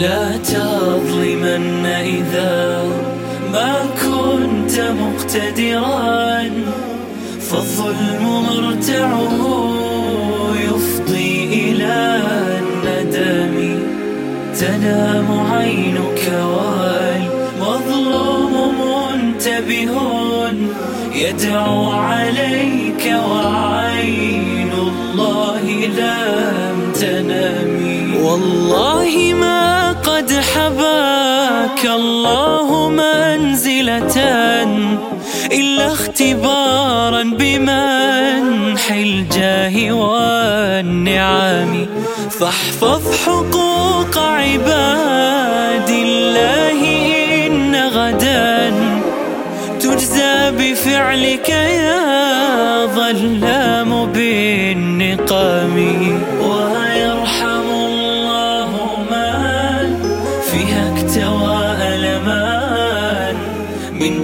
لا تظلمن إذا ما كنت مقتدرا فالظلم مرتعه يفضي إلى الندم. تنام عينك والمظلوم منتبه يدعو عليك وعين الله لم تنم. والله ما حباك الله منزلة إلا اختبارا بمنح الجاه والنعم. فاحفظ حقوق عباد الله إن غدا تجزى بفعلك يا ظلام بالنقام.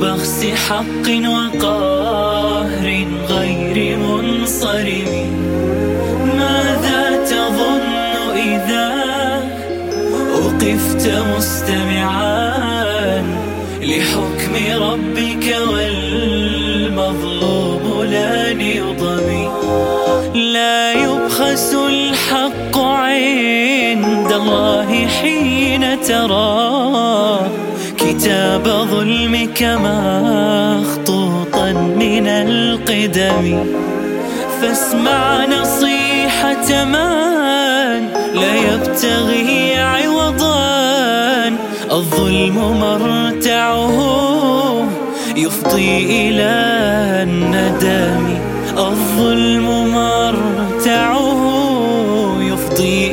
بخس حق وقهر غير منصرم. ماذا تظن إذا وقفت مستمعا لحكم ربك والمظلوم لا يضمي لا يبخس الحق عند الله حين ترى جاب ظلمك مخطوطا من القدم. فاسمع نصيحة من لا يبتغي عوضا. الظلم مرتعه يفضي إلى الندم. الظلم مرتعه يفضي